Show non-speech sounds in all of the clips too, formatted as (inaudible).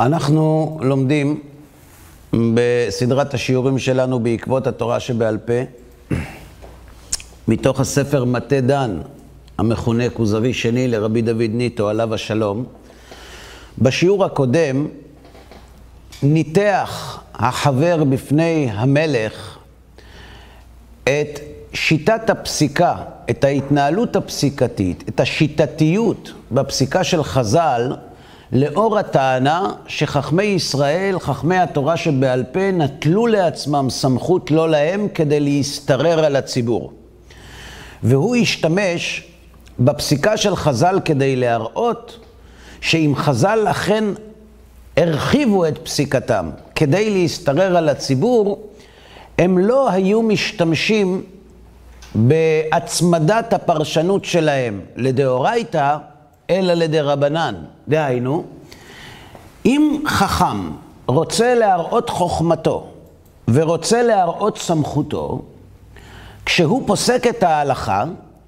אנחנו לומדים בסדרת השיעורים שלנו בעקבות התורה שבעל פה, מתוך הספר מטה דן, המכונה כוזרי שני לרבי דוד ניטו, עליו השלום. בשיעור הקודם ניתח החבר בפני המלך את שיטת הפסיקה, את ההתנהלות הפסיקתית, את השיטתיות בפסיקה של חז"ל, לאור הטענה שחכמי ישראל, חכמי התורה שבעל פה, נטלו לעצמם סמכות לא להם כדי להשתרר על הציבור. והוא השתמש בפסיקה של חז"ל כדי להראות שאם חז"ל אכן הרחיבו את פסיקתם כדי להשתרר על הציבור, הם לא היו משתמשים בהצמדת הפרשנות שלהם לדאורייתא, אלא לדרבנן. דהיינו, אם חכם רוצה להראות חוכמתו ורוצה להראות סמכותו, כשהוא פוסק את ההלכה,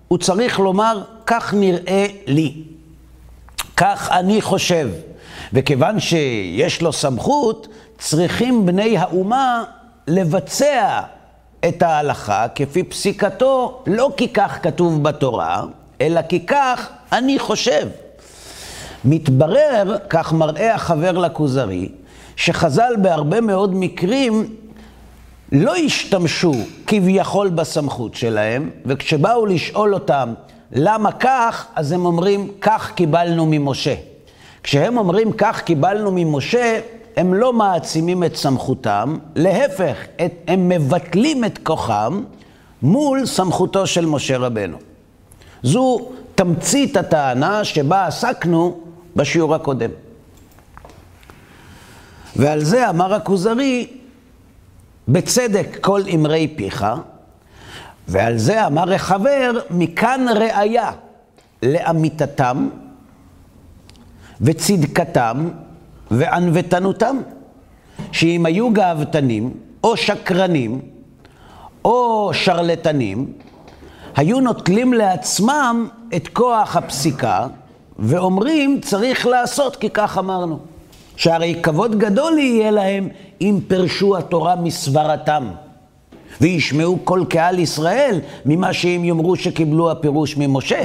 הוא צריך לומר, כך נראה לי, כך אני חושב. וכיוון שיש לו סמכות, צריכים בני האומה לבצע את ההלכה כפי פסיקתו, לא כי כך כתוב בתורה, אלא כי כך אני חושב. מתברר, כך מראה החבר לכוזרי, שחז"ל בהרבה מאוד מקרים לא השתמשו כביכול בסמכות שלהם, וכשבאו לשאול אותם למה כך, אז הם אומרים, כך קיבלנו ממשה. כשהם אומרים, כך קיבלנו ממשה, הם לא מעצימים את סמכותם, להפך, את, הם מבטלים את כוחם מול סמכותו של משה רבנו. זו תמצית הטענה שבה עסקנו בשיעור הקודם. ועל זה אמר הכוזרי, בצדק כל אמרי פיך, ועל זה אמר החבר, מכאן ראיה לאמיתתם וצדקתם וענוותנותם. שאם היו גאוותנים או שקרנים או שרלטנים, היו נוטלים לעצמם את כוח הפסיקה ואומרים, צריך לעשות כי כך אמרנו. שהרי כבוד גדול יהיה להם אם פרשו התורה מסברתם. וישמעו כל קהל ישראל ממה שהם יאמרו שקיבלו הפירוש ממשה.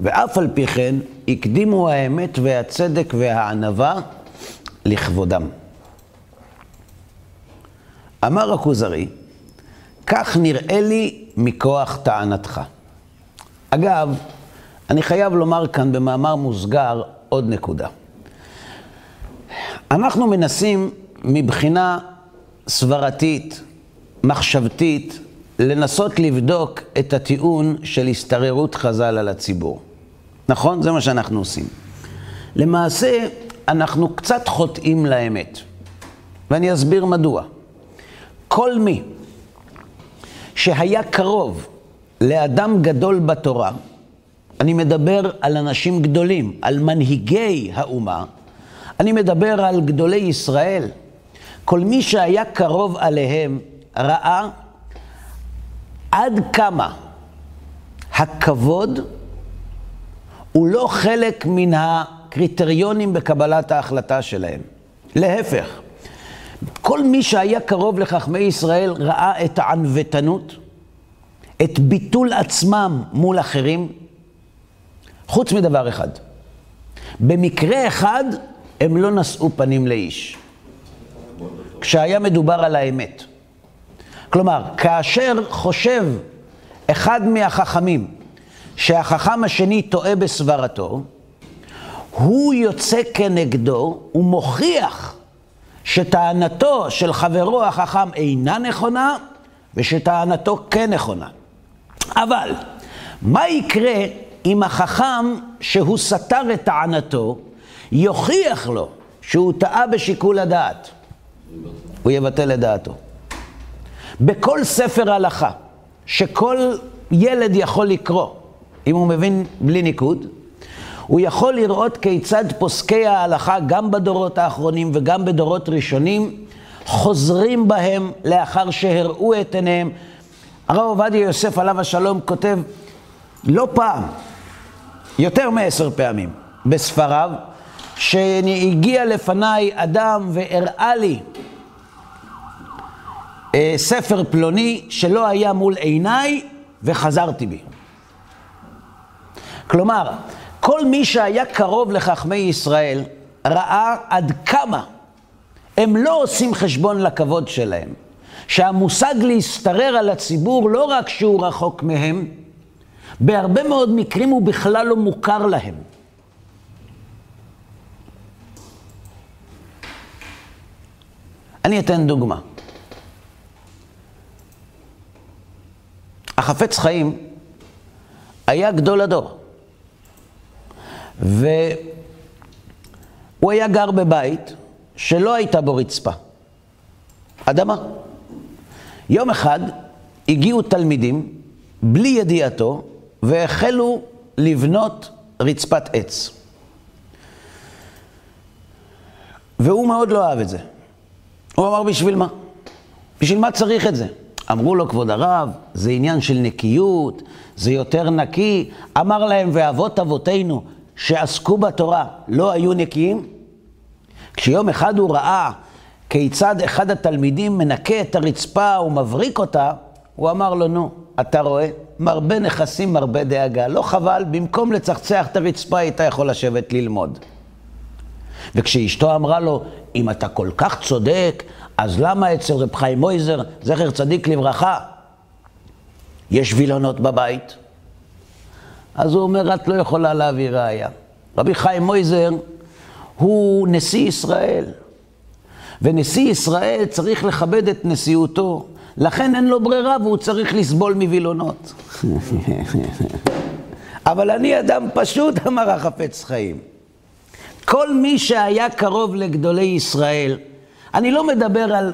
ואף על פי כן, הקדימו האמת והצדק והענווה לכבודם. אמר הכוזרי, כך נראה לי מכוח טענתך. אגב, אני חייב לומר כאן במאמר מוסגר עוד נקודה. אנחנו מנסים מבחינה סברתית, מחשבתית, לנסות לבדוק את הטיעון של הסתררות חז"ל על הציבור. נכון? זה מה שאנחנו עושים. למעשה, אנחנו קצת חוטאים לאמת, ואני אסביר מדוע. כל מי שהיה קרוב לאדם גדול בתורה, אני מדבר על אנשים גדולים, על מנהיגי האומה, אני מדבר על גדולי ישראל. כל מי שהיה קרוב עליהם ראה עד כמה הכבוד הוא לא חלק מן הקריטריונים בקבלת ההחלטה שלהם. להפך, כל מי שהיה קרוב לחכמי ישראל ראה את הענוותנות, את ביטול עצמם מול אחרים, חוץ מדבר אחד. במקרה אחד הם לא נשאו פנים לאיש. כשהיה מדובר על האמת. כלומר, כאשר חושב אחד מהחכמים שהחכם השני טועה בסברתו, הוא יוצא כנגדו ומוכיח שטענתו של חברו החכם אינה נכונה ושטענתו כן נכונה. אבל מה יקרה אם החכם שהוא סתר את טענתו יוכיח לו שהוא טעה בשיקול הדעת? הוא יבטל את דעתו. בכל ספר הלכה שכל ילד יכול לקרוא, אם הוא מבין בלי ניקוד, הוא יכול לראות כיצד פוסקי ההלכה, גם בדורות האחרונים וגם בדורות ראשונים, חוזרים בהם לאחר שהראו את עיניהם. הרב עובדיה יוסף עליו השלום כותב לא פעם, יותר מעשר פעמים, בספריו, שהגיע לפניי אדם והראה לי אה, ספר פלוני שלא היה מול עיניי וחזרתי בי. כלומר, כל מי שהיה קרוב לחכמי ישראל ראה עד כמה הם לא עושים חשבון לכבוד שלהם. שהמושג להשתרר על הציבור לא רק שהוא רחוק מהם, בהרבה מאוד מקרים הוא בכלל לא מוכר להם. אני אתן דוגמה. החפץ חיים היה גדול הדור. והוא היה גר בבית שלא הייתה בו רצפה, אדמה. יום אחד הגיעו תלמידים, בלי ידיעתו, והחלו לבנות רצפת עץ. והוא מאוד לא אהב את זה. הוא אמר, בשביל מה? בשביל מה צריך את זה? אמרו לו, כבוד הרב, זה עניין של נקיות, זה יותר נקי. אמר להם, ואבות אבותינו שעסקו בתורה לא היו נקיים? כשיום אחד הוא ראה כיצד אחד התלמידים מנקה את הרצפה ומבריק אותה, הוא אמר לו, נו, אתה רואה? מרבה נכסים, מרבה דאגה. לא חבל, במקום לצחצח את הרצפה, היית יכול לשבת ללמוד. וכשאשתו אמרה לו, אם אתה כל כך צודק, אז למה אצל רב חיים מויזר, זכר צדיק לברכה, יש וילונות בבית? אז הוא אומר, את לא יכולה להביא ראייה. רבי חיים מויזר הוא נשיא ישראל, ונשיא ישראל צריך לכבד את נשיאותו, לכן אין לו ברירה והוא צריך לסבול מווילונות. (laughs) אבל אני אדם פשוט, (laughs) אמר החפץ חיים. כל מי שהיה קרוב לגדולי ישראל, אני לא מדבר על,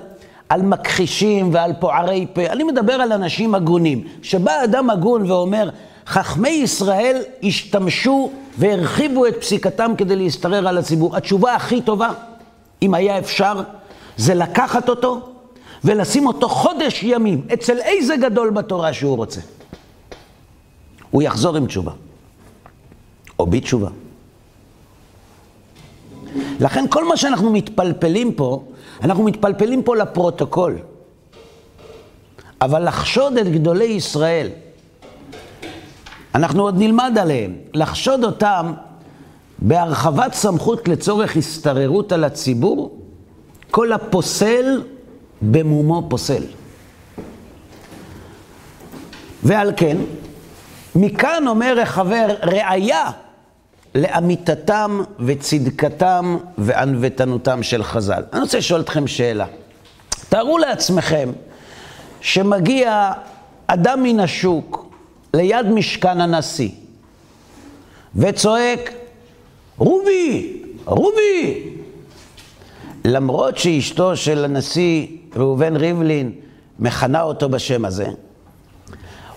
על מכחישים ועל פוערי פה, אני מדבר על אנשים הגונים. שבא אדם הגון ואומר, חכמי ישראל השתמשו והרחיבו את פסיקתם כדי להשתרר על הציבור. התשובה הכי טובה, אם היה אפשר, זה לקחת אותו ולשים אותו חודש ימים אצל איזה גדול בתורה שהוא רוצה. הוא יחזור עם תשובה, או בתשובה. לכן כל מה שאנחנו מתפלפלים פה, אנחנו מתפלפלים פה לפרוטוקול. אבל לחשוד את גדולי ישראל, אנחנו עוד נלמד עליהם, לחשוד אותם בהרחבת סמכות לצורך השתררות על הציבור, כל הפוסל במומו פוסל. ועל כן, מכאן אומר החבר, ראיה לאמיתתם וצדקתם וענוותנותם של חז"ל. אני רוצה לשאול אתכם שאלה. תארו לעצמכם שמגיע אדם מן השוק ליד משכן הנשיא וצועק, רובי, רובי! למרות שאשתו של הנשיא ראובן ריבלין מכנה אותו בשם הזה,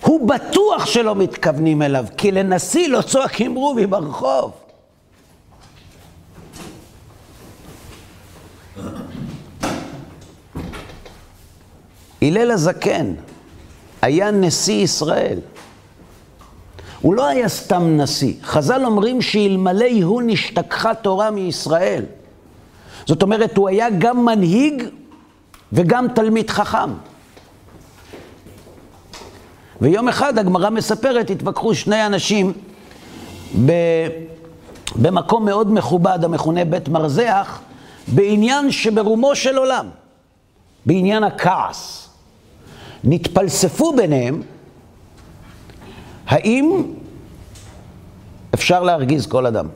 הוא בטוח שלא מתכוונים אליו, כי לנשיא לא צועקים רובי ברחוב. הלל הזקן היה נשיא ישראל. הוא לא היה סתם נשיא. חז"ל אומרים שאלמלא הוא נשתכחה תורה מישראל. זאת אומרת, הוא היה גם מנהיג וגם תלמיד חכם. ויום אחד הגמרא מספרת, התווכחו שני אנשים ב... במקום מאוד מכובד המכונה בית מרזח, בעניין שברומו של עולם, בעניין הכעס. נתפלספו ביניהם, האם אפשר להרגיז כל אדם?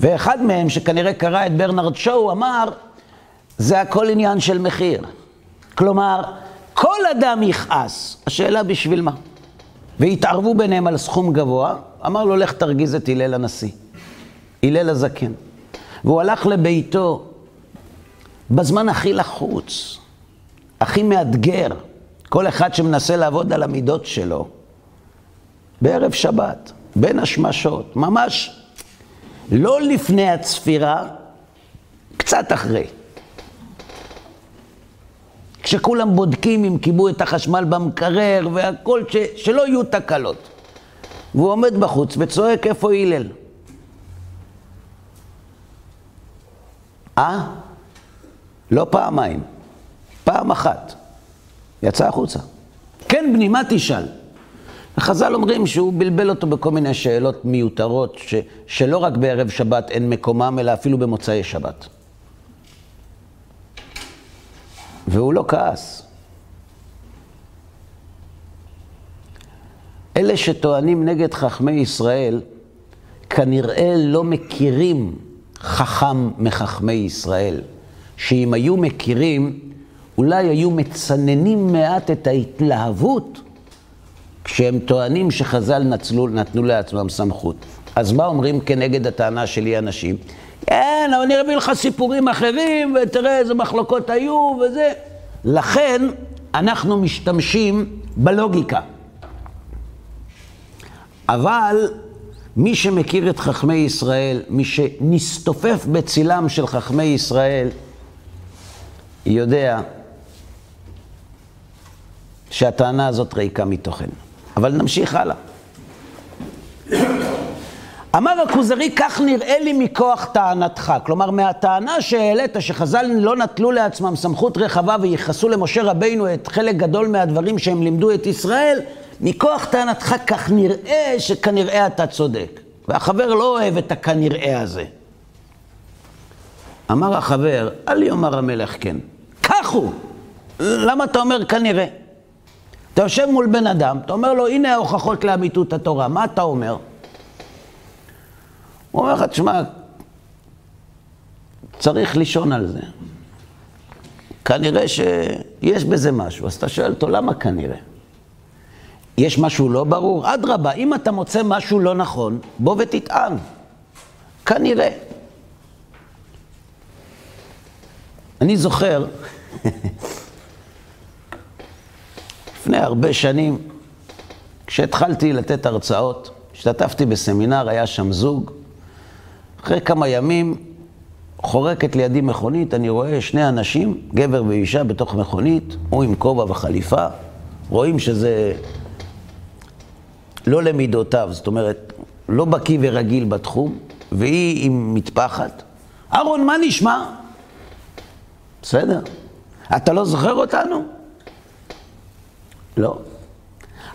ואחד מהם, שכנראה קרא את ברנרד שואו, אמר, זה הכל עניין של מחיר. כלומר, כל אדם יכעס, השאלה בשביל מה? והתערבו ביניהם על סכום גבוה, אמר לו, לך תרגיז את הלל הנשיא, הלל הזקן. והוא הלך לביתו בזמן הכי לחוץ, הכי מאתגר, כל אחד שמנסה לעבוד על המידות שלו, בערב שבת, בין השמשות, ממש לא לפני הצפירה, קצת אחרי. כשכולם בודקים אם כיבו את החשמל במקרר והכל, ש, שלא יהיו תקלות. והוא עומד בחוץ וצועק, איפה הלל? אה? לא פעמיים, פעם אחת. יצא החוצה. כן, בני, מה תשאל? וחז"ל אומרים שהוא בלבל אותו בכל מיני שאלות מיותרות, ש, שלא רק בערב שבת אין מקומם, אלא אפילו במוצאי שבת. והוא לא כעס. אלה שטוענים נגד חכמי ישראל, כנראה לא מכירים חכם מחכמי ישראל. שאם היו מכירים, אולי היו מצננים מעט את ההתלהבות כשהם טוענים שחז"ל נצלו, נתנו לעצמם סמכות. אז מה אומרים כנגד הטענה שלי אנשים? כן, אבל אני אביא לך סיפורים אחרים, ותראה איזה מחלוקות היו וזה. לכן אנחנו משתמשים בלוגיקה. אבל מי שמכיר את חכמי ישראל, מי שנסתופף בצילם של חכמי ישראל, יודע שהטענה הזאת ריקה מתוכן. אבל נמשיך הלאה. אמר הכוזרי, כך נראה לי מכוח טענתך. כלומר, מהטענה שהעלית, שחז"ל לא נטלו לעצמם סמכות רחבה וייחסו למשה רבינו את חלק גדול מהדברים שהם לימדו את ישראל, מכוח טענתך כך נראה שכנראה אתה צודק. והחבר לא אוהב את הכנראה הזה. אמר החבר, אל יאמר המלך כן. כך הוא. למה אתה אומר כנראה? אתה יושב מול בן אדם, אתה אומר לו, הנה ההוכחות לאמיתות התורה, מה אתה אומר? הוא אומר לך, תשמע, צריך לישון על זה. כנראה שיש בזה משהו. אז אתה שואל אותו, למה כנראה? יש משהו לא ברור? אדרבה, אם אתה מוצא משהו לא נכון, בוא ותטען. כנראה. אני זוכר, (laughs) לפני הרבה שנים, כשהתחלתי לתת הרצאות, השתתפתי בסמינר, היה שם זוג. אחרי כמה ימים חורקת לידי מכונית, אני רואה שני אנשים, גבר ואישה, בתוך מכונית, הוא עם כובע וחליפה. רואים שזה לא למידותיו, זאת אומרת, לא בקיא ורגיל בתחום, והיא עם מטפחת. אהרון, מה נשמע? בסדר. אתה לא זוכר אותנו? לא.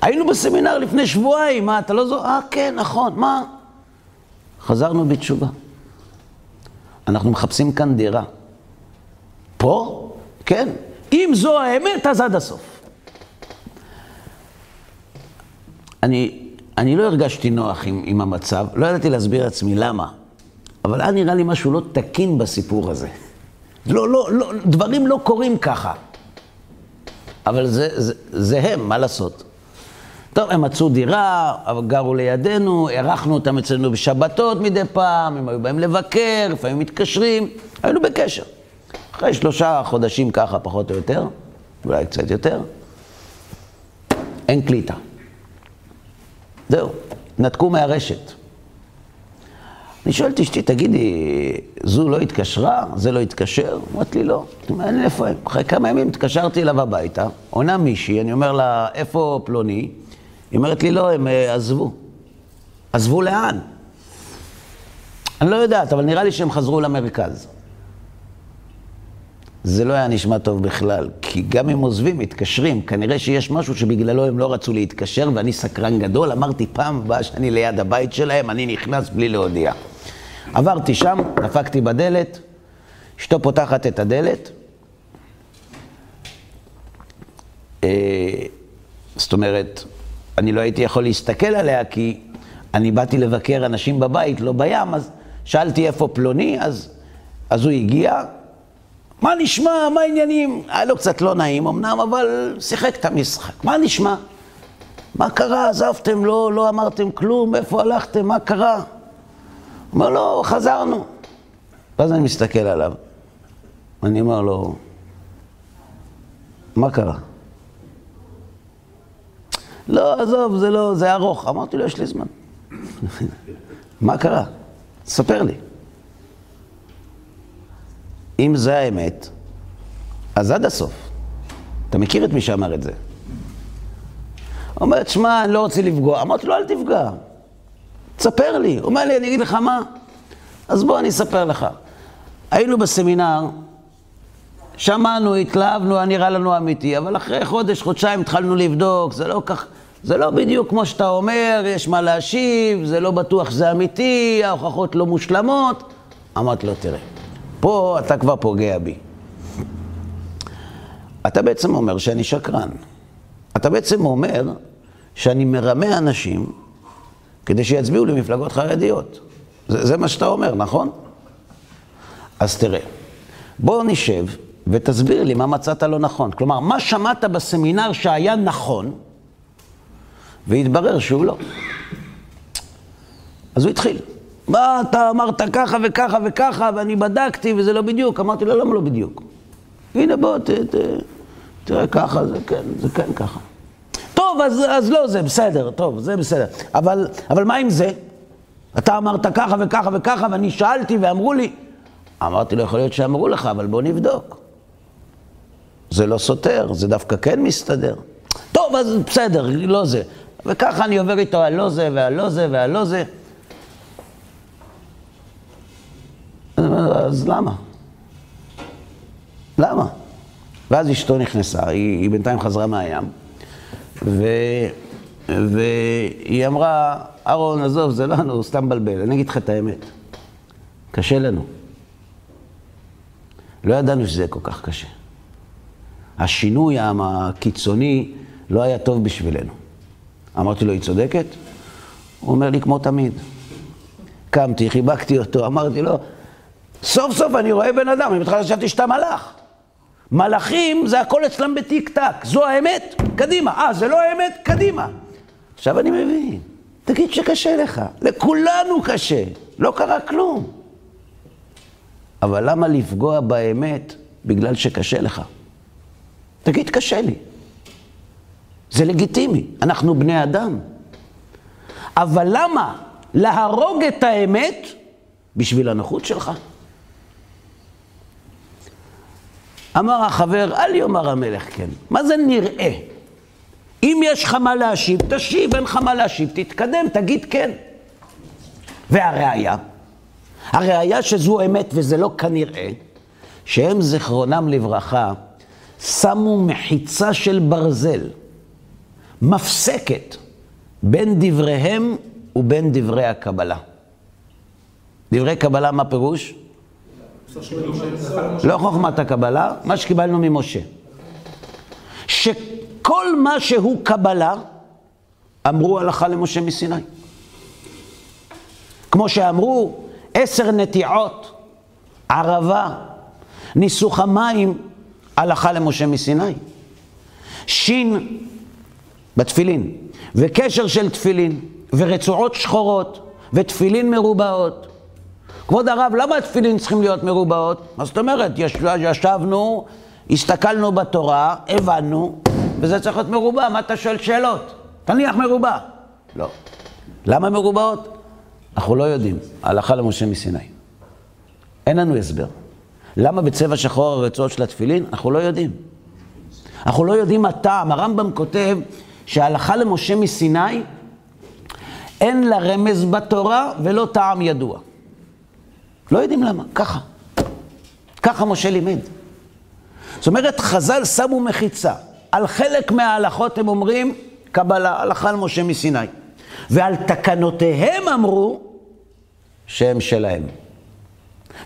היינו בסמינר לפני שבועיים, מה, אתה לא זוכר? אה, כן, נכון, מה? חזרנו בתשובה. אנחנו מחפשים כאן דירה. פה? כן. אם זו האמת, אז עד הסוף. אני, אני לא הרגשתי נוח עם, עם המצב, לא ידעתי להסביר לעצמי למה, אבל היה נראה לי משהו לא תקין בסיפור הזה. לא, לא, לא, דברים לא קורים ככה. אבל זה, זה, זה הם, מה לעשות? טוב, הם מצאו דירה, גרו לידינו, אירחנו אותם אצלנו בשבתות מדי פעם, הם היו באים לבקר, לפעמים מתקשרים, היינו בקשר. אחרי שלושה חודשים ככה, פחות או יותר, אולי קצת יותר, אין קליטה. זהו, נתקו מהרשת. אני שואל את אשתי, תגידי, זו לא התקשרה? זה לא התקשר? אמרת לי, לא. מעניין איפה הם. אחרי כמה ימים התקשרתי אליו הביתה, עונה מישהי, אני אומר לה, איפה פלוני? היא אומרת לי, לא, הם uh, עזבו. עזבו לאן? אני לא יודעת, אבל נראה לי שהם חזרו למרכז. זה לא היה נשמע טוב בכלל, כי גם אם עוזבים, מתקשרים, כנראה שיש משהו שבגללו הם לא רצו להתקשר, ואני סקרן גדול, אמרתי פעם הבאה שאני ליד הבית שלהם, אני נכנס בלי להודיע. עברתי שם, דפקתי בדלת, אשתו פותחת את הדלת. אה, זאת אומרת, אני לא הייתי יכול להסתכל עליה, כי אני באתי לבקר אנשים בבית, לא בים, אז שאלתי איפה פלוני, אז, אז הוא הגיע, מה נשמע, מה העניינים? היה לו קצת לא נעים אמנם, אבל שיחק את המשחק. מה נשמע? מה קרה? עזבתם, לא, לא אמרתם כלום, איפה הלכתם, מה קרה? אומר לו, חזרנו. ואז אני מסתכל עליו, אני אומר לו, מה קרה? לא, עזוב, זה לא, זה ארוך. אמרתי לו, יש לי זמן. מה קרה? ספר לי. אם זה האמת, אז עד הסוף. אתה מכיר את מי שאמר את זה. הוא אומר, תשמע, אני לא רוצה לפגוע. אמרתי לו, אל תפגע. תספר לי. הוא אומר לי, אני אגיד לך מה? אז בוא, אני אספר לך. היינו בסמינר, שמענו, התלהבנו, נראה לנו אמיתי, אבל אחרי חודש, חודשיים התחלנו לבדוק, זה לא כך, זה לא בדיוק כמו שאתה אומר, יש מה להשיב, זה לא בטוח שזה אמיתי, ההוכחות לא מושלמות. אמרתי לו, תראה, פה אתה כבר פוגע בי. אתה בעצם אומר שאני שקרן. אתה בעצם אומר שאני מרמה אנשים כדי שיצביעו למפלגות חרדיות. זה, זה מה שאתה אומר, נכון? אז תראה, בוא נשב ותסביר לי מה מצאת לא נכון. כלומר, מה שמעת בסמינר שהיה נכון, והתברר שהוא לא. אז הוא התחיל. מה אתה אמרת ככה וככה וככה, ואני בדקתי וזה לא בדיוק. אמרתי לו, למה לא בדיוק? הנה בוא, ת, ת, תראה ככה, זה כן, זה כן ככה. טוב, אז, אז לא זה, בסדר, טוב, זה בסדר. אבל, אבל מה עם זה? אתה אמרת ככה וככה וככה, ואני שאלתי ואמרו לי. אמרתי לו, יכול להיות שאמרו לך, אבל בוא נבדוק. זה לא סותר, זה דווקא כן מסתדר. טוב, אז בסדר, לא זה. וככה אני עובר איתו על לא זה ועל לא זה ועל לא זה. אז למה? למה? ואז אשתו נכנסה, היא, היא בינתיים חזרה מהים, ו, והיא אמרה, אהרון, עזוב, זה לנו, הוא סתם מבלבל, אני אגיד לך את האמת, קשה לנו. לא ידענו שזה כל כך קשה. השינוי הקיצוני לא היה טוב בשבילנו. אמרתי לו, היא צודקת? הוא אומר לי, כמו תמיד. קמתי, חיבקתי אותו, אמרתי לו, סוף סוף אני רואה בן אדם, אני בכלל חשבתי שאתה מלאך. מלאכים זה הכל אצלם בטיק טק, זו האמת, קדימה. אה, זה לא האמת, קדימה. עכשיו אני מבין, תגיד שקשה לך, לכולנו קשה, לא קרה כלום. אבל למה לפגוע באמת בגלל שקשה לך? תגיד, קשה לי. זה לגיטימי, אנחנו בני אדם. אבל למה להרוג את האמת בשביל הנוחות שלך? אמר החבר, אל יאמר המלך כן. מה זה נראה? אם יש לך מה להשיב, תשיב, אין לך מה להשיב, תתקדם, תגיד כן. והראיה, הראיה שזו אמת וזה לא כנראה, שהם זיכרונם לברכה, שמו מחיצה של ברזל, מפסקת, בין דבריהם ובין דברי הקבלה. דברי קבלה, מה פירוש? לא חוכמת הקבלה, מה שקיבלנו ממשה. שכל מה שהוא קבלה, אמרו הלכה למשה מסיני. כמו שאמרו, עשר נטיעות, ערבה, ניסוך המים, הלכה למשה מסיני. שין בתפילין, וקשר של תפילין, ורצועות שחורות, ותפילין מרובעות. כבוד הרב, למה התפילין צריכים להיות מרובעות? מה זאת אומרת? ישבנו, הסתכלנו בתורה, הבנו, וזה צריך להיות מרובע. מה אתה שואל שאלות? תניח מרובע. לא. למה מרובעות? אנחנו לא יודעים. הלכה למשה מסיני. אין לנו הסבר. למה בצבע שחור הרצועות של התפילין? אנחנו לא יודעים. אנחנו לא יודעים מה טעם. הרמב"ם כותב שההלכה למשה מסיני, אין לה רמז בתורה ולא טעם ידוע. לא יודעים למה, ככה. ככה משה לימד. זאת אומרת, חז"ל שמו מחיצה. על חלק מההלכות הם אומרים, קבלה, הלכה למשה מסיני. ועל תקנותיהם אמרו שהם שלהם.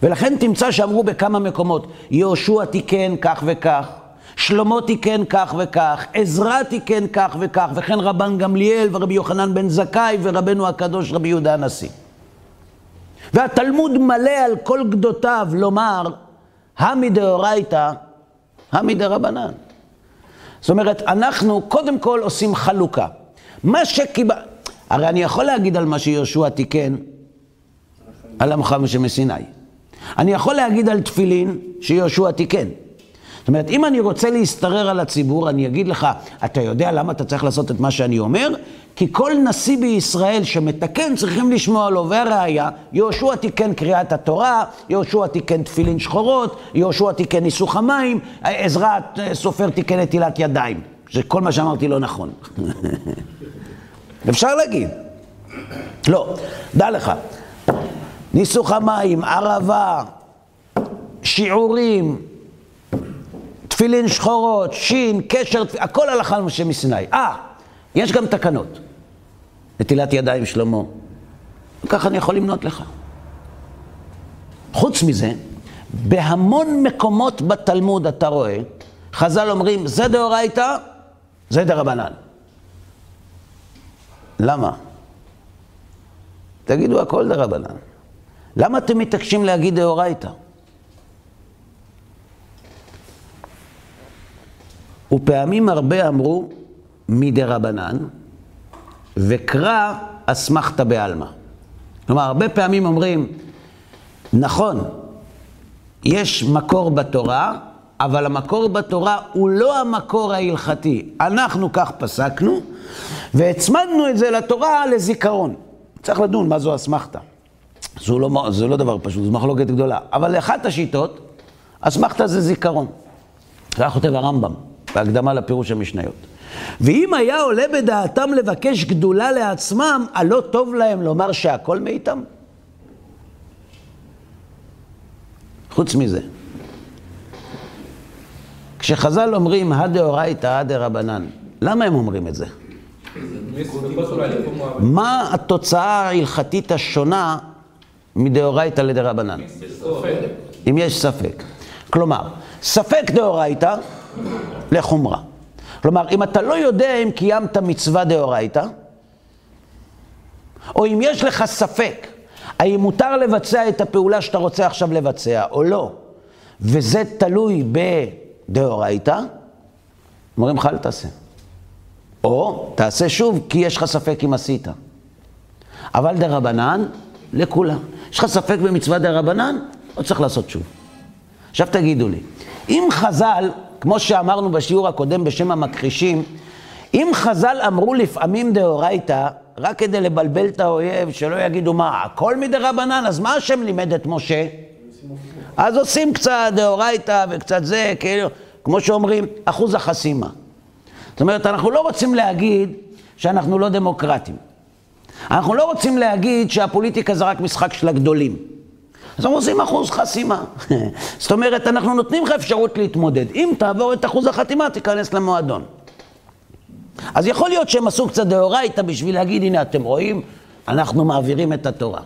ולכן תמצא שאמרו בכמה מקומות, יהושע תיקן כך וכך, שלמה תיקן כך וכך, עזרא תיקן כך וכך, וכן רבן גמליאל ורבי יוחנן בן זכאי ורבנו הקדוש רבי יהודה הנשיא. והתלמוד מלא על כל גדותיו לומר, המי דאורייתא, המי דרבנן. זאת אומרת, אנחנו קודם כל עושים חלוקה. מה שקיבל... הרי אני יכול להגיד על מה שיהושע תיקן, על עמך משה מסיני. אני יכול להגיד על תפילין שיהושע תיקן. זאת אומרת, אם אני רוצה להשתרר על הציבור, אני אגיד לך, אתה יודע למה אתה צריך לעשות את מה שאני אומר? כי כל נשיא בישראל שמתקן צריכים לשמוע לו, והראיה, יהושע תיקן קריאת התורה, יהושע תיקן תפילין שחורות, יהושע תיקן ניסוך המים, עזרא סופר תיקן נטילת ידיים. שכל מה שאמרתי לא נכון. (laughs) אפשר להגיד. לא, דע לך, ניסוך המים, ערבה, שיעורים, תפילין שחורות, שין, קשר, הכל הלכה למשה מסיני. אה, יש גם תקנות. נטילת ידיים שלמה. ככה אני יכול למנות לך. חוץ מזה, בהמון מקומות בתלמוד אתה רואה, חז"ל אומרים, זה דאורייתא, זה דרבנן. למה? תגידו הכל דרבנן. למה אתם מתעקשים להגיד דאורייתא? ופעמים הרבה אמרו מדרבנן, וקרא אסמכתא בעלמא. כלומר, הרבה פעמים אומרים, נכון, יש מקור בתורה, אבל המקור בתורה הוא לא המקור ההלכתי. אנחנו כך פסקנו, והצמדנו את זה לתורה לזיכרון. צריך לדון מה זו אסמכתא. זה לא, זה לא דבר פשוט, זו מחלוקת גדולה. אבל לאחת השיטות, אסמכתא זה זיכרון. היה כותב הרמב"ם, בהקדמה לפירוש המשניות. ואם היה עולה בדעתם לבקש גדולה לעצמם, הלא טוב להם לומר שהכל מאיתם? חוץ מזה, כשחז"ל אומרים הדאורייתא, הדרבנן, למה הם אומרים את זה? מה התוצאה ההלכתית השונה מדאורייתא לדרבנן? אם יש ספק. כלומר, ספק דאורייתא לחומרה. כלומר, אם אתה לא יודע אם קיימת מצווה דאורייתא, או אם יש לך ספק האם מותר לבצע את הפעולה שאתה רוצה עכשיו לבצע או לא, וזה תלוי בדאורייתא, אומרים לך אל תעשה. או תעשה שוב כי יש לך ספק אם עשית. אבל דרבנן, לכולם. יש לך ספק במצווה דרבנן, לא צריך לעשות שוב. עכשיו תגידו לי, אם חז"ל, כמו שאמרנו בשיעור הקודם בשם המכחישים, אם חז"ל אמרו לפעמים דאורייתא, רק כדי לבלבל את האויב, שלא יגידו מה, הכל מדרבנן, אז מה השם לימד את משה? אז עושים קצת דאורייתא וקצת זה, כאילו, כמו שאומרים, אחוז החסימה. זאת אומרת, אנחנו לא רוצים להגיד שאנחנו לא דמוקרטים. אנחנו לא רוצים להגיד שהפוליטיקה זה רק משחק של הגדולים. אז אנחנו עושים אחוז חסימה. (laughs) זאת אומרת, אנחנו נותנים לך אפשרות להתמודד. אם תעבור את אחוז החתימה, תיכנס למועדון. אז יכול להיות שהם עשו קצת דאורייתא בשביל להגיד, הנה, אתם רואים, אנחנו מעבירים את התורה.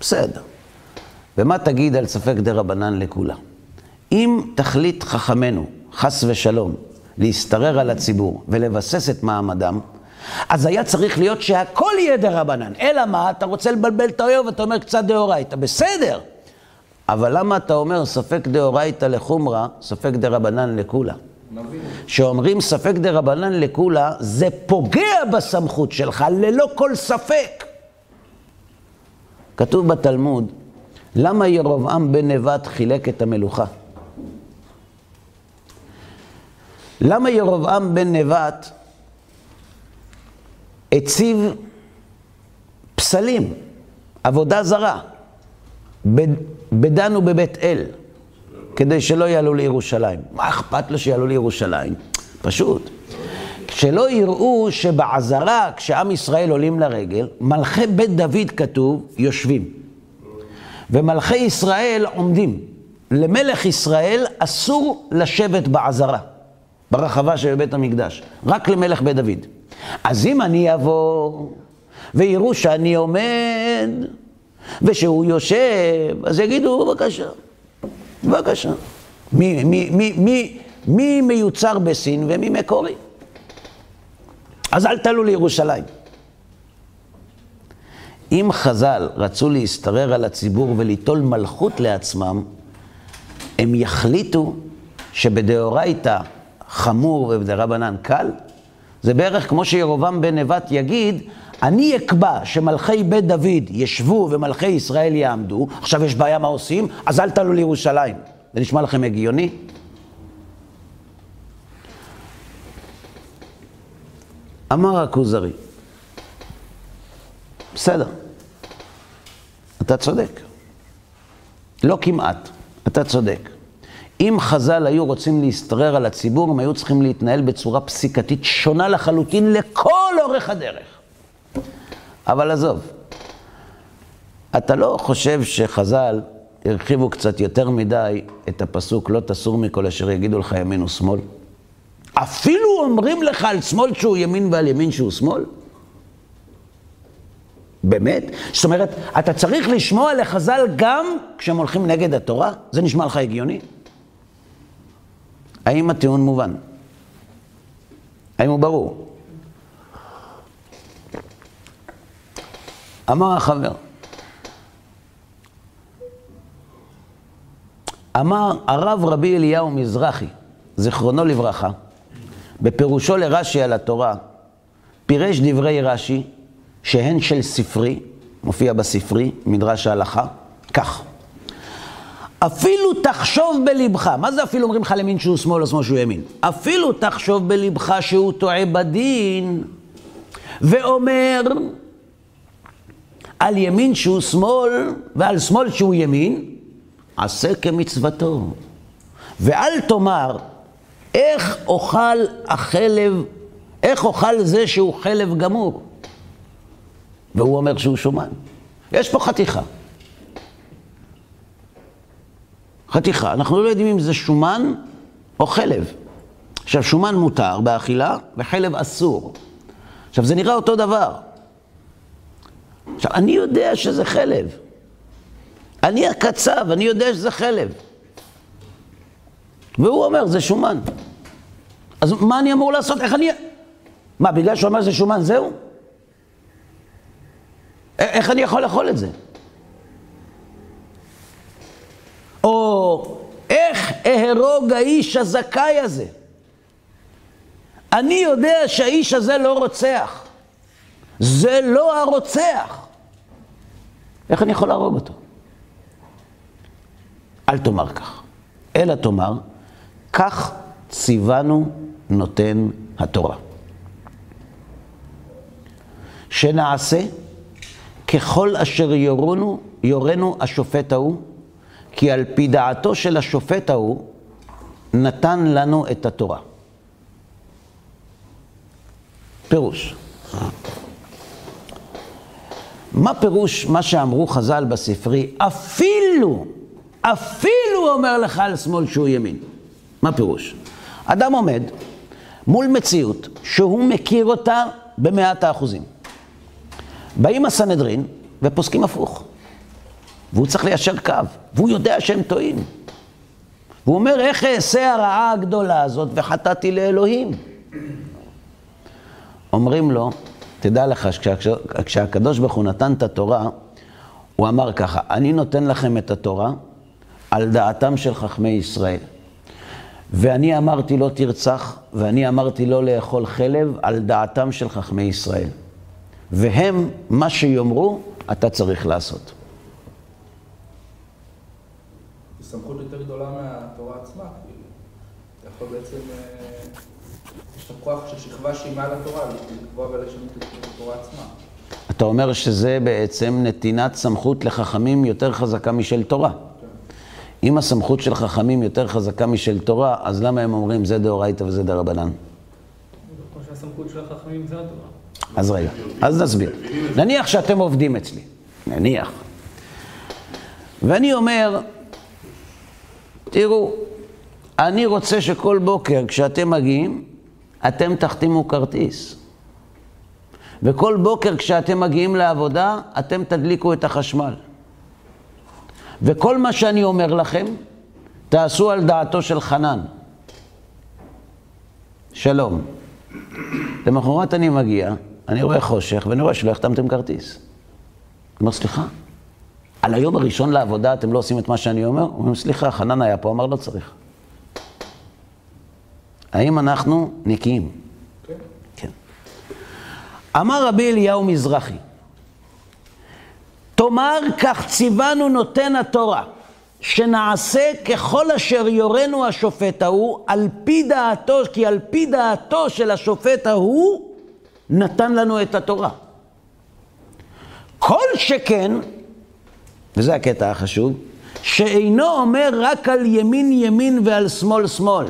בסדר. ומה תגיד על ספק דה רבנן לכולה? אם תחליט חכמינו, חס ושלום, להשתרר על הציבור ולבסס את מעמדם, אז היה צריך להיות שהכל יהיה דה רבנן. אלא מה, אתה רוצה לבלבל את האויב ואתה אומר קצת דאורייתא. בסדר. אבל למה אתה אומר ספק דאורייתא לחומרא, ספק דה רבנן לכולה? שאומרים ספק דה רבנן לכולה, זה פוגע בסמכות שלך ללא כל ספק. כתוב בתלמוד, למה ירבעם בן נבט חילק את המלוכה? למה ירבעם בן נבט הציב פסלים, עבודה זרה, בדן ובבית אל? כדי שלא יעלו לירושלים. מה אכפת לו שיעלו לירושלים? פשוט. שלא יראו שבעזרה, כשעם ישראל עולים לרגל, מלכי בית דוד כתוב, יושבים. ומלכי ישראל עומדים. למלך ישראל אסור לשבת בעזרה, ברחבה של בית המקדש, רק למלך בית דוד. אז אם אני אבוא ויראו שאני עומד ושהוא יושב, אז יגידו, בבקשה. בבקשה. מי, מי, מי, מי, מי מיוצר בסין ומי מקורי? אז אל תעלו לירושלים. אם חז"ל רצו להשתרר על הציבור וליטול מלכות לעצמם, הם יחליטו שבדאורייתא חמור ובדרבנן קל. זה בערך כמו שירובעם בן נבט יגיד, אני אקבע שמלכי בית דוד ישבו ומלכי ישראל יעמדו, עכשיו יש בעיה מה עושים, אז אל תעלו לירושלים. זה נשמע לכם הגיוני? אמר הכוזרי, בסדר, אתה צודק. לא כמעט, אתה צודק. אם חז"ל היו רוצים להשתרר על הציבור, הם היו צריכים להתנהל בצורה פסיקתית שונה לחלוטין לכל אורך הדרך. אבל עזוב, אתה לא חושב שחז"ל הרחיבו קצת יותר מדי את הפסוק, לא תסור מכל אשר יגידו לך ימין ושמאל. אפילו אומרים לך על שמאל שהוא ימין ועל ימין שהוא שמאל? באמת? זאת אומרת, אתה צריך לשמוע לחז"ל גם כשהם הולכים נגד התורה? זה נשמע לך הגיוני? האם הטיעון מובן? האם הוא ברור? אמר החבר, אמר הרב רבי אליהו מזרחי, זיכרונו לברכה, בפירושו לרש"י על התורה, פירש דברי רש"י, שהן של ספרי, מופיע בספרי, מדרש ההלכה, כך. אפילו תחשוב בלבך, מה זה אפילו אומרים לך למין שהוא שמאל או שמאל שהוא ימין? אפילו תחשוב בלבך שהוא טועה בדין, ואומר על ימין שהוא שמאל ועל שמאל שהוא ימין, עשה כמצוותו. ואל תאמר, איך אוכל החלב, איך אוכל זה שהוא חלב גמור? והוא אומר שהוא שומן. יש פה חתיכה. חתיכה. אנחנו לא יודעים אם זה שומן או חלב. עכשיו, שומן מותר באכילה וחלב אסור. עכשיו, זה נראה אותו דבר. עכשיו, אני יודע שזה חלב. אני הקצב, אני יודע שזה חלב. והוא אומר, זה שומן. אז מה אני אמור לעשות? איך אני... מה, בגלל שהוא אומר שזה שומן, זהו? איך אני יכול לאכול את זה? או איך אהרוג האיש הזכאי הזה? אני יודע שהאיש הזה לא רוצח. זה לא הרוצח. איך אני יכול להרוג אותו? אל תאמר כך, אלא תאמר, כך ציוונו נותן התורה. שנעשה ככל אשר יורונו, יורנו השופט ההוא, כי על פי דעתו של השופט ההוא נתן לנו את התורה. פירוש. מה פירוש מה שאמרו חז"ל בספרי? אפילו, אפילו אומר לך על שמאל שהוא ימין. מה פירוש? אדם עומד מול מציאות שהוא מכיר אותה במאת האחוזים. באים הסנהדרין ופוסקים הפוך. והוא צריך ליישר קו, והוא יודע שהם טועים. והוא אומר, איך אעשה הרעה הגדולה הזאת וחטאתי לאלוהים? אומרים לו, תדע לך, כשהקדוש ברוך הוא נתן את התורה, הוא אמר ככה, אני נותן לכם את התורה על דעתם של חכמי ישראל. ואני אמרתי לא תרצח, ואני אמרתי לא לאכול חלב על דעתם של חכמי ישראל. והם, מה שיאמרו, אתה צריך לעשות. זו סמכות יותר גדולה מהתורה עצמה, כאילו. אתה יכול בעצם, אה, יש את הכוח של שכבה שהיא מעל התורה, לקבוע ולשנות את התורה עצמה. אתה אומר שזה בעצם נתינת סמכות לחכמים יותר חזקה משל תורה. כן. אם הסמכות של חכמים יותר חזקה משל תורה, אז למה הם אומרים זה דאורייתא וזה דרבנן? כמו שהסמכות של החכמים זה התורה. אז רגע, אז נסביר. נניח שאתם עובדים אצלי, נניח. ואני אומר, תראו, אני רוצה שכל בוקר כשאתם מגיעים, אתם תחתימו כרטיס. וכל בוקר כשאתם מגיעים לעבודה, אתם תדליקו את החשמל. וכל מה שאני אומר לכם, תעשו על דעתו של חנן. שלום. למחרת אני מגיע, אני רואה חושך, ואני רואה שלא החתמתם כרטיס. אני אומר, סליחה, על היום הראשון לעבודה אתם לא עושים את מה שאני אומר? הוא אומר, סליחה, חנן היה פה, אמר לא צריך. האם אנחנו נקיים? כן. כן. אמר רבי אליהו מזרחי, תאמר כך ציוונו נותן התורה, שנעשה ככל אשר יורנו השופט ההוא, על פי דעתו, כי על פי דעתו של השופט ההוא, נתן לנו את התורה. כל שכן, וזה הקטע החשוב, שאינו אומר רק על ימין ימין ועל שמאל שמאל.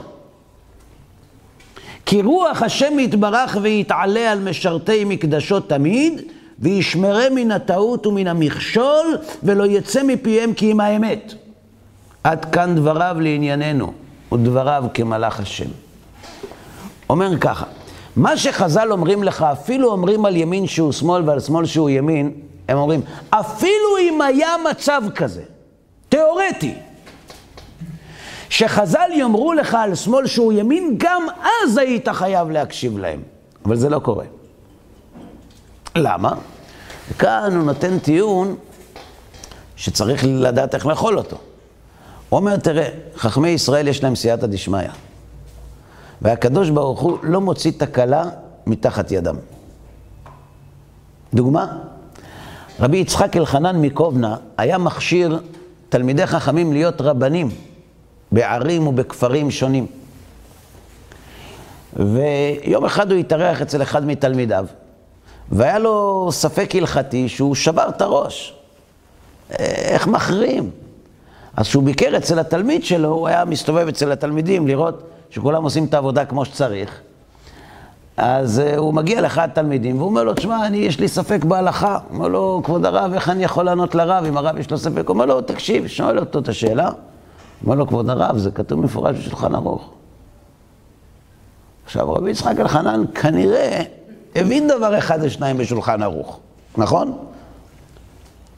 כי רוח השם יתברך ויתעלה על משרתי מקדשו תמיד, וישמרם מן הטעות ומן המכשול, ולא יצא מפיהם כי אם האמת. עד כאן דבריו לענייננו, ודבריו כמלאך השם. אומר ככה, מה שחז"ל אומרים לך, אפילו אומרים על ימין שהוא שמאל ועל שמאל שהוא ימין, הם אומרים, אפילו אם היה מצב כזה, תיאורטי, שחז"ל יאמרו לך על שמאל שהוא ימין, גם אז היית חייב להקשיב להם. אבל זה לא קורה. למה? כאן הוא נותן טיעון שצריך לדעת איך לאכול אותו. הוא אומר, תראה, חכמי ישראל יש להם סייעתא דשמיא. והקדוש ברוך הוא לא מוציא תקלה מתחת ידם. דוגמה, רבי יצחק אלחנן מקובנה היה מכשיר תלמידי חכמים להיות רבנים בערים ובכפרים שונים. ויום אחד הוא התארח אצל אחד מתלמידיו, והיה לו ספק הלכתי שהוא שבר את הראש. איך מכריעים? אז כשהוא ביקר אצל התלמיד שלו, הוא היה מסתובב אצל התלמידים לראות שכולם עושים את העבודה כמו שצריך. אז uh, הוא מגיע לאחד התלמידים, והוא אומר לו, תשמע, אני, יש לי ספק בהלכה. הוא אומר לו, כבוד הרב, איך אני יכול לענות לרב אם הרב יש לו ספק? הוא אומר לו, תקשיב, שואל אותו את השאלה. הוא אומר לו, כבוד הרב, זה כתוב מפורש בשולחן ערוך. עכשיו, רבי יצחק אלחנן כנראה הבין דבר אחד או שניים בשולחן ערוך, נכון?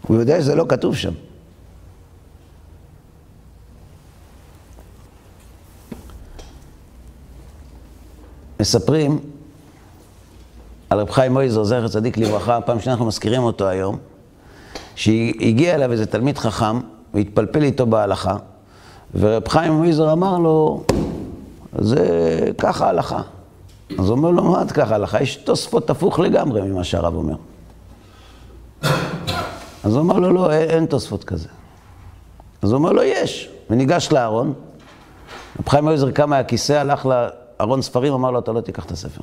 הוא יודע שזה לא כתוב שם. מספרים על רב חיים מויזר, זכר צדיק לברכה, פעם שאנחנו מזכירים אותו היום, שהגיע אליו איזה תלמיד חכם והתפלפל איתו בהלכה, ורב חיים מויזר אמר לו, זה ככה הלכה. אז הוא אומר לו, מה את ככה הלכה? יש תוספות הפוך לגמרי ממה שהרב אומר. אז הוא אומר לו, לא, אין תוספות כזה. אז הוא אומר לו, יש. וניגש לארון, רב חיים מויזר קם מהכיסא, הלך לארון ספרים, אמר לו, אתה לא תיקח את הספר.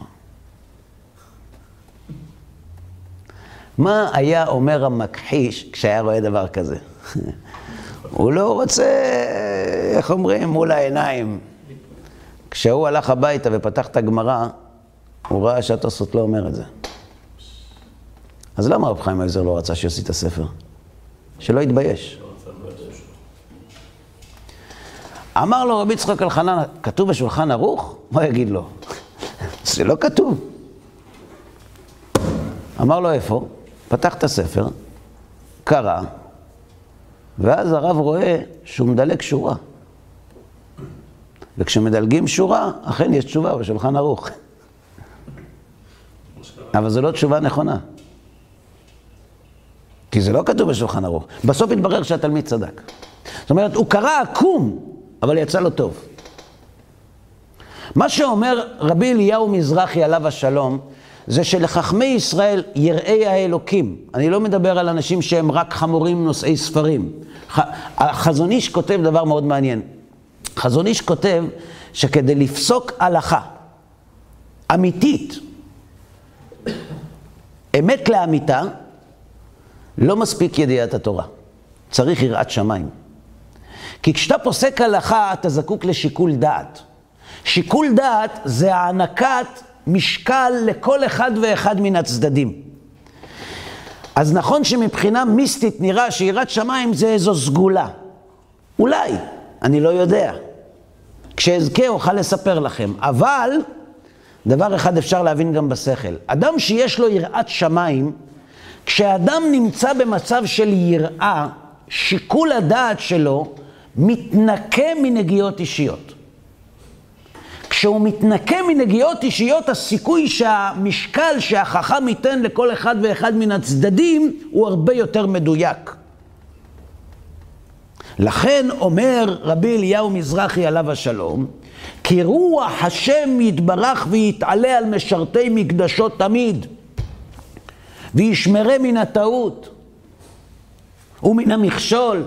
מה היה אומר המכחיש כשהיה רואה דבר כזה? (laughs) הוא לא רוצה, איך אומרים, מול העיניים. כשהוא הלך הביתה ופתח את הגמרא, הוא ראה שהתוספות לא אומר את זה. אז למה רב חיים עזר לא רצה שיוציא את הספר? שלא יתבייש. אמר לו רבי יצחק אלחנן, כתוב בשולחן ערוך? מה יגיד לו? (laughs) זה לא כתוב. אמר לו, איפה? פתח את הספר, קרא, ואז הרב רואה שהוא מדלג שורה. וכשמדלגים שורה, אכן יש תשובה בשולחן ערוך. אבל זו לא תשובה נכונה. כי זה לא כתוב בשולחן ערוך. בסוף התברר שהתלמיד צדק. זאת אומרת, הוא קרא עקום, אבל יצא לו טוב. מה שאומר רבי אליהו מזרחי עליו השלום, זה שלחכמי ישראל יראי האלוקים, אני לא מדבר על אנשים שהם רק חמורים נושאי ספרים. החזון איש כותב דבר מאוד מעניין. חזון איש כותב שכדי לפסוק הלכה אמיתית, אמת לאמיתה, לא מספיק ידיעת התורה. צריך יראת שמיים. כי כשאתה פוסק הלכה, אתה זקוק לשיקול דעת. שיקול דעת זה הענקת משקל לכל אחד ואחד מן הצדדים. אז נכון שמבחינה מיסטית נראה שיראת שמיים זה איזו סגולה. אולי, אני לא יודע. כשאזכה אוכל לספר לכם. אבל, דבר אחד אפשר להבין גם בשכל. אדם שיש לו יראת שמיים, כשאדם נמצא במצב של יראה, שיקול הדעת שלו מתנקה מנגיעות אישיות. כשהוא מתנקה מנגיעות אישיות, הסיכוי שהמשקל שהחכם ייתן לכל אחד ואחד מן הצדדים הוא הרבה יותר מדויק. לכן אומר רבי אליהו מזרחי עליו השלום, כי רוח השם יתברך ויתעלה על משרתי מקדשו תמיד, וישמרה מן הטעות ומן המכשול,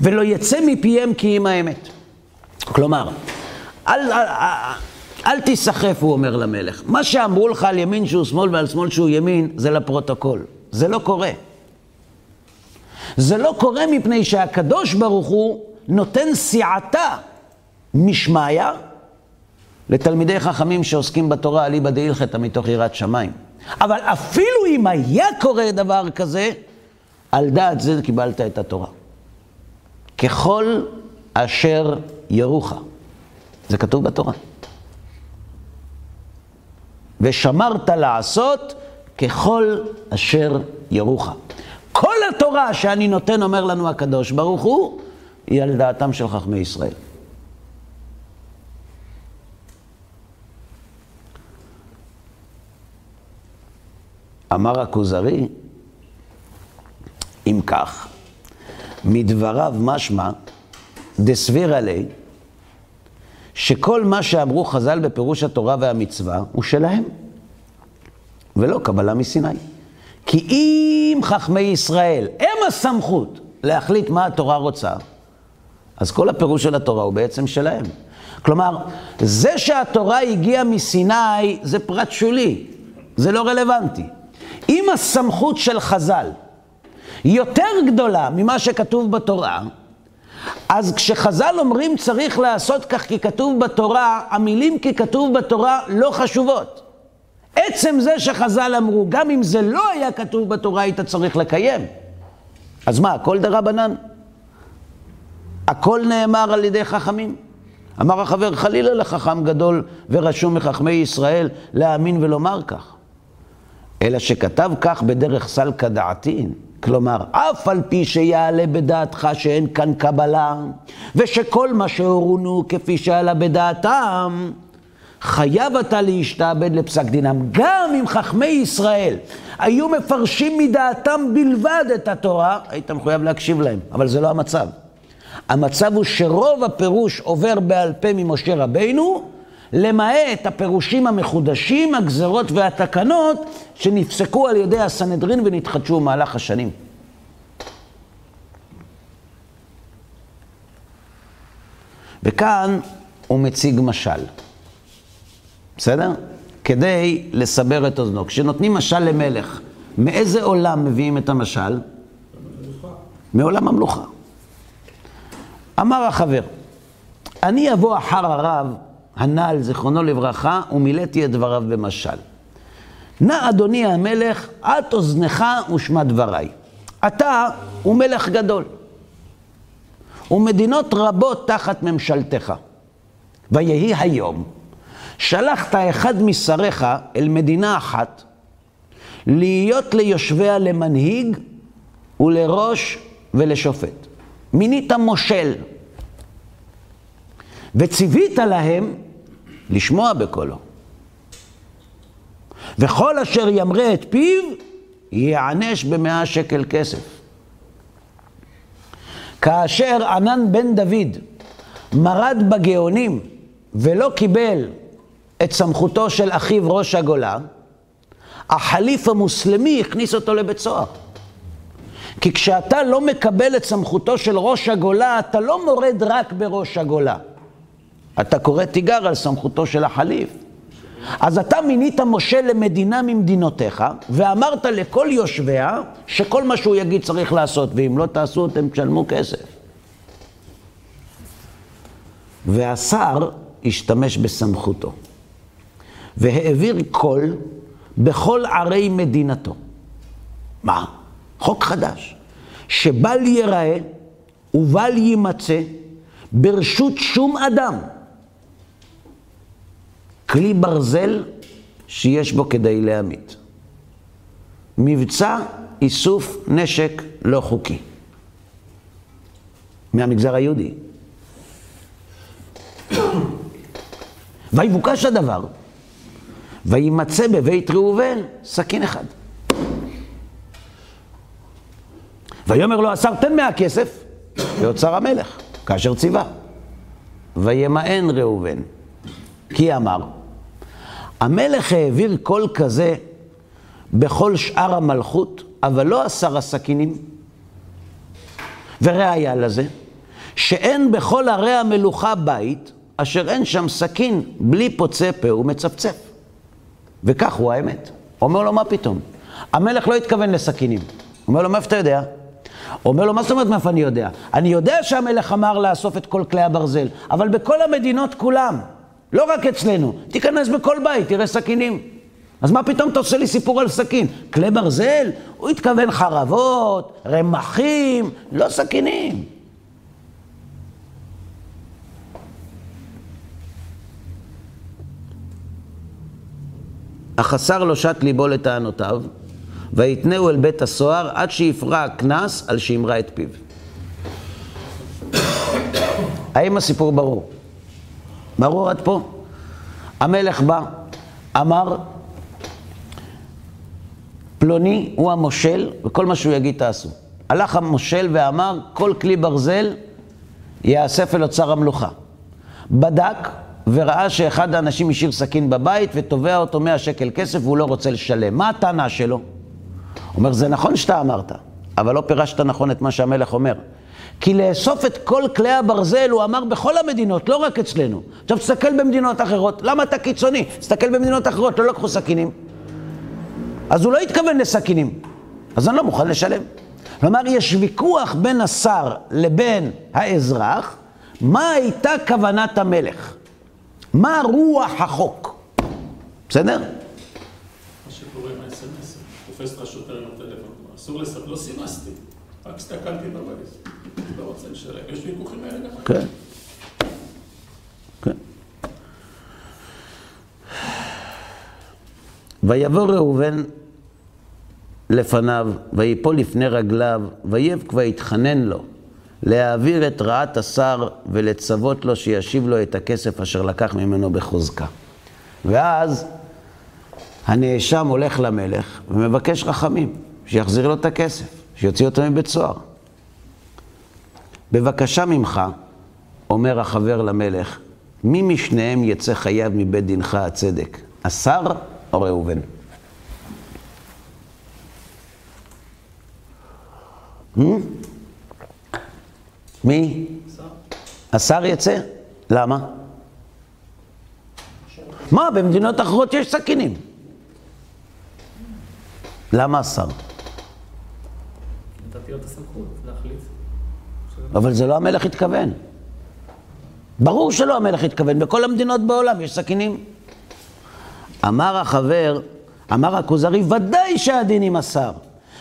ולא יצא מפיהם כי אם האמת. כלומר, אל, אל, אל, אל תיסחף, הוא אומר למלך. מה שאמרו לך על ימין שהוא שמאל ועל שמאל שהוא ימין, זה לפרוטוקול. זה לא קורה. זה לא קורה מפני שהקדוש ברוך הוא נותן סיעתה משמיא, לתלמידי חכמים שעוסקים בתורה, אליבא דהילכתא מתוך יראת שמיים. אבל אפילו אם היה קורה דבר כזה, על דעת זה קיבלת את התורה. ככל אשר ירוך. זה כתוב בתורה. ושמרת לעשות ככל אשר ירוך. כל התורה שאני נותן, אומר לנו הקדוש ברוך הוא, היא על דעתם של חכמי ישראל. אמר הכוזרי, אם כך, מדבריו משמע דסבירה לי, שכל מה שאמרו חז"ל בפירוש התורה והמצווה הוא שלהם, ולא קבלה מסיני. כי אם חכמי ישראל הם הסמכות להחליט מה התורה רוצה, אז כל הפירוש של התורה הוא בעצם שלהם. כלומר, זה שהתורה הגיעה מסיני זה פרט שולי, זה לא רלוונטי. אם הסמכות של חז"ל יותר גדולה ממה שכתוב בתורה, אז כשחז"ל אומרים צריך לעשות כך כי כתוב בתורה, המילים כי כתוב בתורה לא חשובות. עצם זה שחז"ל אמרו, גם אם זה לא היה כתוב בתורה, היית צריך לקיים. אז מה, הכל דרבנן? הכל נאמר על ידי חכמים. אמר החבר, חלילה לחכם גדול ורשום מחכמי ישראל להאמין ולומר כך. אלא שכתב כך בדרך סלקא דעתין. כלומר, אף על פי שיעלה בדעתך שאין כאן קבלה, ושכל מה שהורונו כפי שעלה בדעתם, חייב אתה להשתעבד לפסק דינם. גם אם חכמי ישראל היו מפרשים מדעתם בלבד את התורה, היית מחויב להקשיב להם, אבל זה לא המצב. המצב הוא שרוב הפירוש עובר בעל פה ממשה רבינו, למעט הפירושים המחודשים, הגזרות והתקנות שנפסקו על ידי הסנהדרין ונתחדשו במהלך השנים. וכאן הוא מציג משל, בסדר? כדי לסבר את אוזנו. כשנותנים משל למלך, מאיזה עולם מביאים את המשל? מעולם המלוכה. אמר החבר, אני אבוא אחר הרב הנ"ל, זיכרונו לברכה, ומילאתי את דבריו במשל. נא אדוני המלך, את אוזנך ושמע דבריי. אתה הוא מלך גדול, ומדינות רבות תחת ממשלתך. ויהי היום, שלחת אחד משריך אל מדינה אחת, להיות ליושביה למנהיג ולראש ולשופט. מינית מושל, וציווית להם לשמוע בקולו. וכל אשר ימרה את פיו, ייענש במאה שקל כסף. כאשר ענן בן דוד מרד בגאונים ולא קיבל את סמכותו של אחיו ראש הגולה, החליף המוסלמי הכניס אותו לבית סוהר. כי כשאתה לא מקבל את סמכותו של ראש הגולה, אתה לא מורד רק בראש הגולה. אתה קורא תיגר על סמכותו של החליף. אז אתה מינית משה למדינה ממדינותיך, ואמרת לכל יושביה שכל מה שהוא יגיד צריך לעשות, ואם לא תעשו אתם תשלמו כסף. והשר השתמש בסמכותו, והעביר קול בכל ערי מדינתו. מה? חוק חדש, שבל ייראה ובל יימצא ברשות שום אדם כלי ברזל שיש בו כדי להמית. מבצע איסוף נשק לא חוקי. מהמגזר היהודי. (coughs) ויבוקש הדבר, וימצא בבית ראובן סכין אחד. ויאמר לו השר, תן מהכסף, ואוצר המלך, כאשר ציווה. וימאן ראובן, כי אמר, המלך העביר קול כזה בכל שאר המלכות, אבל לא עשר הסכינים. וראיה לזה, שאין בכל ערי המלוכה בית, אשר אין שם סכין בלי פוצה פה ומצפצף. וכך הוא האמת. אומר לו, מה פתאום? המלך לא התכוון לסכינים. אומר לו, מאיפה אתה יודע? אומר לו, מה זאת אומרת מאיפה אני יודע? אני יודע שהמלך אמר לאסוף את כל כלי הברזל, אבל בכל המדינות כולם, לא רק אצלנו. תיכנס בכל בית, תראה סכינים. אז מה פתאום אתה עושה לי סיפור על סכין? כלי ברזל? הוא התכוון חרבות, רמחים, לא סכינים. אסר לו שת ליבו לטענותיו, ויתנהו אל בית הסוהר עד שיפרע הקנס על שימרה את פיו. (coughs) האם הסיפור ברור? ברור עד פה? המלך בא, אמר, פלוני הוא המושל, וכל מה שהוא יגיד תעשו. הלך המושל ואמר, כל כלי ברזל יאסף אל אוצר המלוכה. בדק וראה שאחד האנשים השאיר סכין בבית ותובע אותו 100 שקל כסף והוא לא רוצה לשלם. מה הטענה שלו? הוא אומר, זה נכון שאתה אמרת, אבל לא פירשת נכון את מה שהמלך אומר. כי לאסוף את כל כלי הברזל, הוא אמר בכל המדינות, לא רק אצלנו. עכשיו תסתכל במדינות אחרות. למה אתה קיצוני? תסתכל במדינות אחרות, לא לקחו סכינים. אז הוא לא התכוון לסכינים. אז אני לא מוכן לשלם. כלומר, יש ויכוח בין השר לבין האזרח, מה הייתה כוונת המלך? מה רוח החוק? בסדר? מה שקורה עם ה-SMS, תופס את השוטר עם הטלפון, אסור לספר, לא סימסתי, רק הסתכלתי בבייס, לא רוצה לשלם, יש ויכוחים האלה גם. כן. כן. ויבוא ראובן לפניו, ויפול לפני רגליו, ויבק ויתחנן לו, להעביר את רעת השר ולצוות לו שישיב לו את הכסף אשר לקח ממנו בחוזקה. ואז הנאשם הולך למלך ומבקש רחמים, שיחזיר לו את הכסף, שיוציא אותו מבית סוהר. בבקשה ממך, אומר החבר למלך, מי משניהם יצא חייב מבית דינך הצדק, השר או ראובן? מי? השר יצא? למה? מה, במדינות אחרות יש סכינים. למה השר? את. אבל זה לא המלך התכוון. ברור שלא המלך התכוון, בכל המדינות בעולם יש סכינים. אמר החבר, אמר הכוזרי, ודאי שהדין עם השר.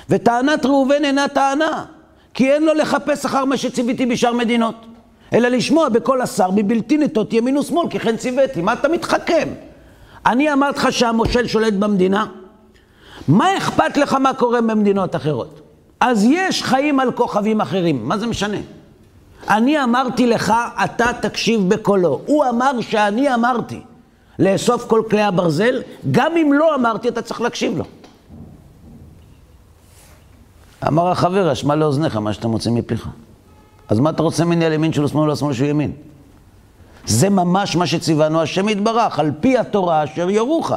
וטענת ראובן אינה טענה, כי אין לו לחפש אחר מה שציוויתי בשאר מדינות, אלא לשמוע בקול השר מבלתי נטות ימין ושמאל, כי כן ציוויתי. מה אתה מתחכם? אני אמרתי לך שהמושל שולט במדינה? מה אכפת לך מה קורה במדינות אחרות? אז יש חיים על כוכבים אחרים, מה זה משנה? אני אמרתי לך, אתה תקשיב בקולו. הוא אמר שאני אמרתי לאסוף כל כלי הברזל, גם אם לא אמרתי, אתה צריך להקשיב לו. אמר החבר, אשמע לאוזניך מה שאתה מוצא מפיך. אז מה אתה רוצה ממני על ימין של שמאל ולא שמאל שהוא ימין? זה ממש מה שציוונו השם יתברך, על פי התורה אשר יורוך.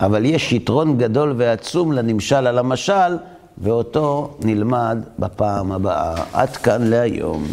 אבל יש יתרון גדול ועצום לנמשל על המשל, ואותו נלמד בפעם הבאה. עד כאן להיום.